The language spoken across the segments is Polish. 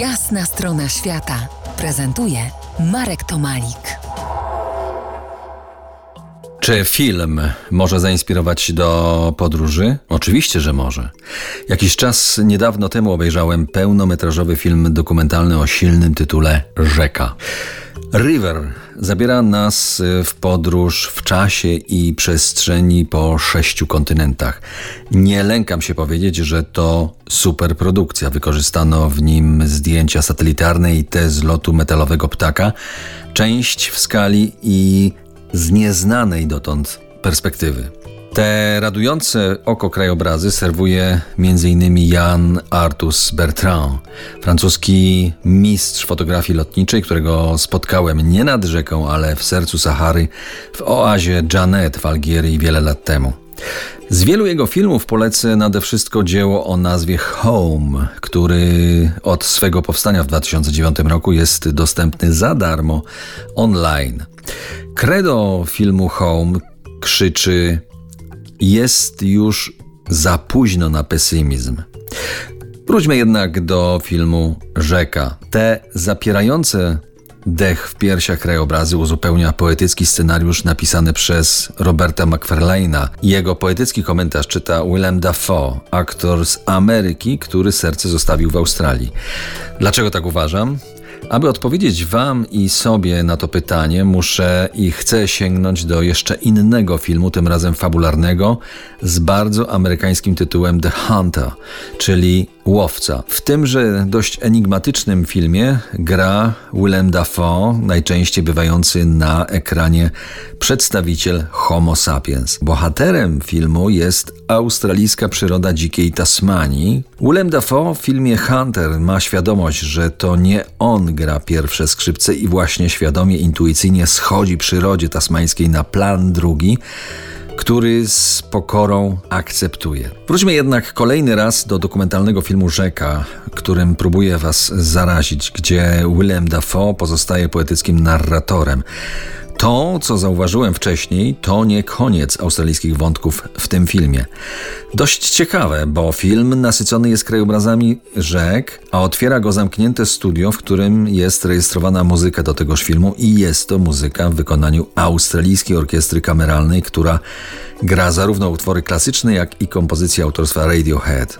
Jasna strona świata prezentuje Marek Tomalik. Czy film może zainspirować do podróży? Oczywiście, że może. Jakiś czas niedawno temu obejrzałem pełnometrażowy film dokumentalny o silnym tytule Rzeka. River zabiera nas w podróż w czasie i przestrzeni po sześciu kontynentach. Nie lękam się powiedzieć, że to superprodukcja. Wykorzystano w nim zdjęcia satelitarne i te z lotu metalowego ptaka, część w skali i z nieznanej dotąd perspektywy. Te radujące oko krajobrazy serwuje m.in. Jan Artus Bertrand, francuski mistrz fotografii lotniczej, którego spotkałem nie nad rzeką, ale w sercu Sahary, w oazie Janet w Algierii wiele lat temu. Z wielu jego filmów polecę nade wszystko dzieło o nazwie Home, który od swego powstania w 2009 roku jest dostępny za darmo online. Credo filmu Home krzyczy: Jest już za późno na pesymizm. Wróćmy jednak do filmu Rzeka. Te zapierające dech w piersiach krajobrazy uzupełnia poetycki scenariusz napisany przez Roberta McFarlane'a. Jego poetycki komentarz czyta Willem Dafoe, aktor z Ameryki, który serce zostawił w Australii. Dlaczego tak uważam? Aby odpowiedzieć Wam i sobie na to pytanie, muszę i chcę sięgnąć do jeszcze innego filmu, tym razem fabularnego, z bardzo amerykańskim tytułem The Hunter, czyli Łowca. W tymże dość enigmatycznym filmie gra Willem Dafoe, najczęściej bywający na ekranie przedstawiciel Homo sapiens. Bohaterem filmu jest australijska przyroda dzikiej Tasmanii. Willem Dafoe w filmie Hunter ma świadomość, że to nie on gra pierwsze skrzypce i właśnie świadomie, intuicyjnie schodzi przyrodzie tasmańskiej na plan drugi, który z pokorą akceptuje. Wróćmy jednak kolejny raz do dokumentalnego filmu Rzeka, którym próbuję Was zarazić, gdzie Willem Dafoe pozostaje poetyckim narratorem. To, co zauważyłem wcześniej, to nie koniec australijskich wątków w tym filmie. Dość ciekawe, bo film nasycony jest krajobrazami rzek, a otwiera go zamknięte studio, w którym jest rejestrowana muzyka do tegoż filmu i jest to muzyka w wykonaniu australijskiej orkiestry kameralnej, która gra zarówno utwory klasyczne, jak i kompozycje autorstwa Radiohead.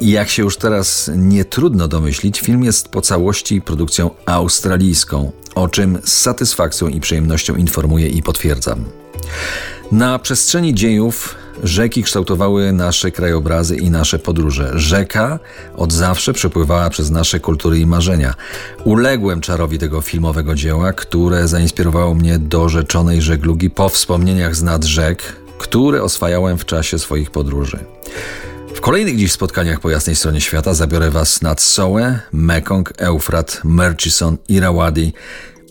I jak się już teraz nie trudno domyślić, film jest po całości produkcją australijską, o czym z satysfakcją i przyjemnością informuję i potwierdzam. Na przestrzeni dziejów rzeki kształtowały nasze krajobrazy i nasze podróże. Rzeka od zawsze przepływała przez nasze kultury i marzenia. Uległem czarowi tego filmowego dzieła, które zainspirowało mnie do rzeczonej żeglugi po wspomnieniach z nad rzek, które oswajałem w czasie swoich podróży. Kolejnych dziś spotkaniach po jasnej stronie świata zabiorę Was nad Sołę, Mekong, Eufrat, Murchison, Irrawaddy,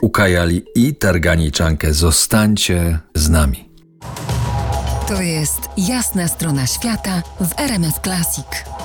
Ukajali i Targaniczankę. Zostańcie z nami. To jest jasna strona świata w RMS Classic.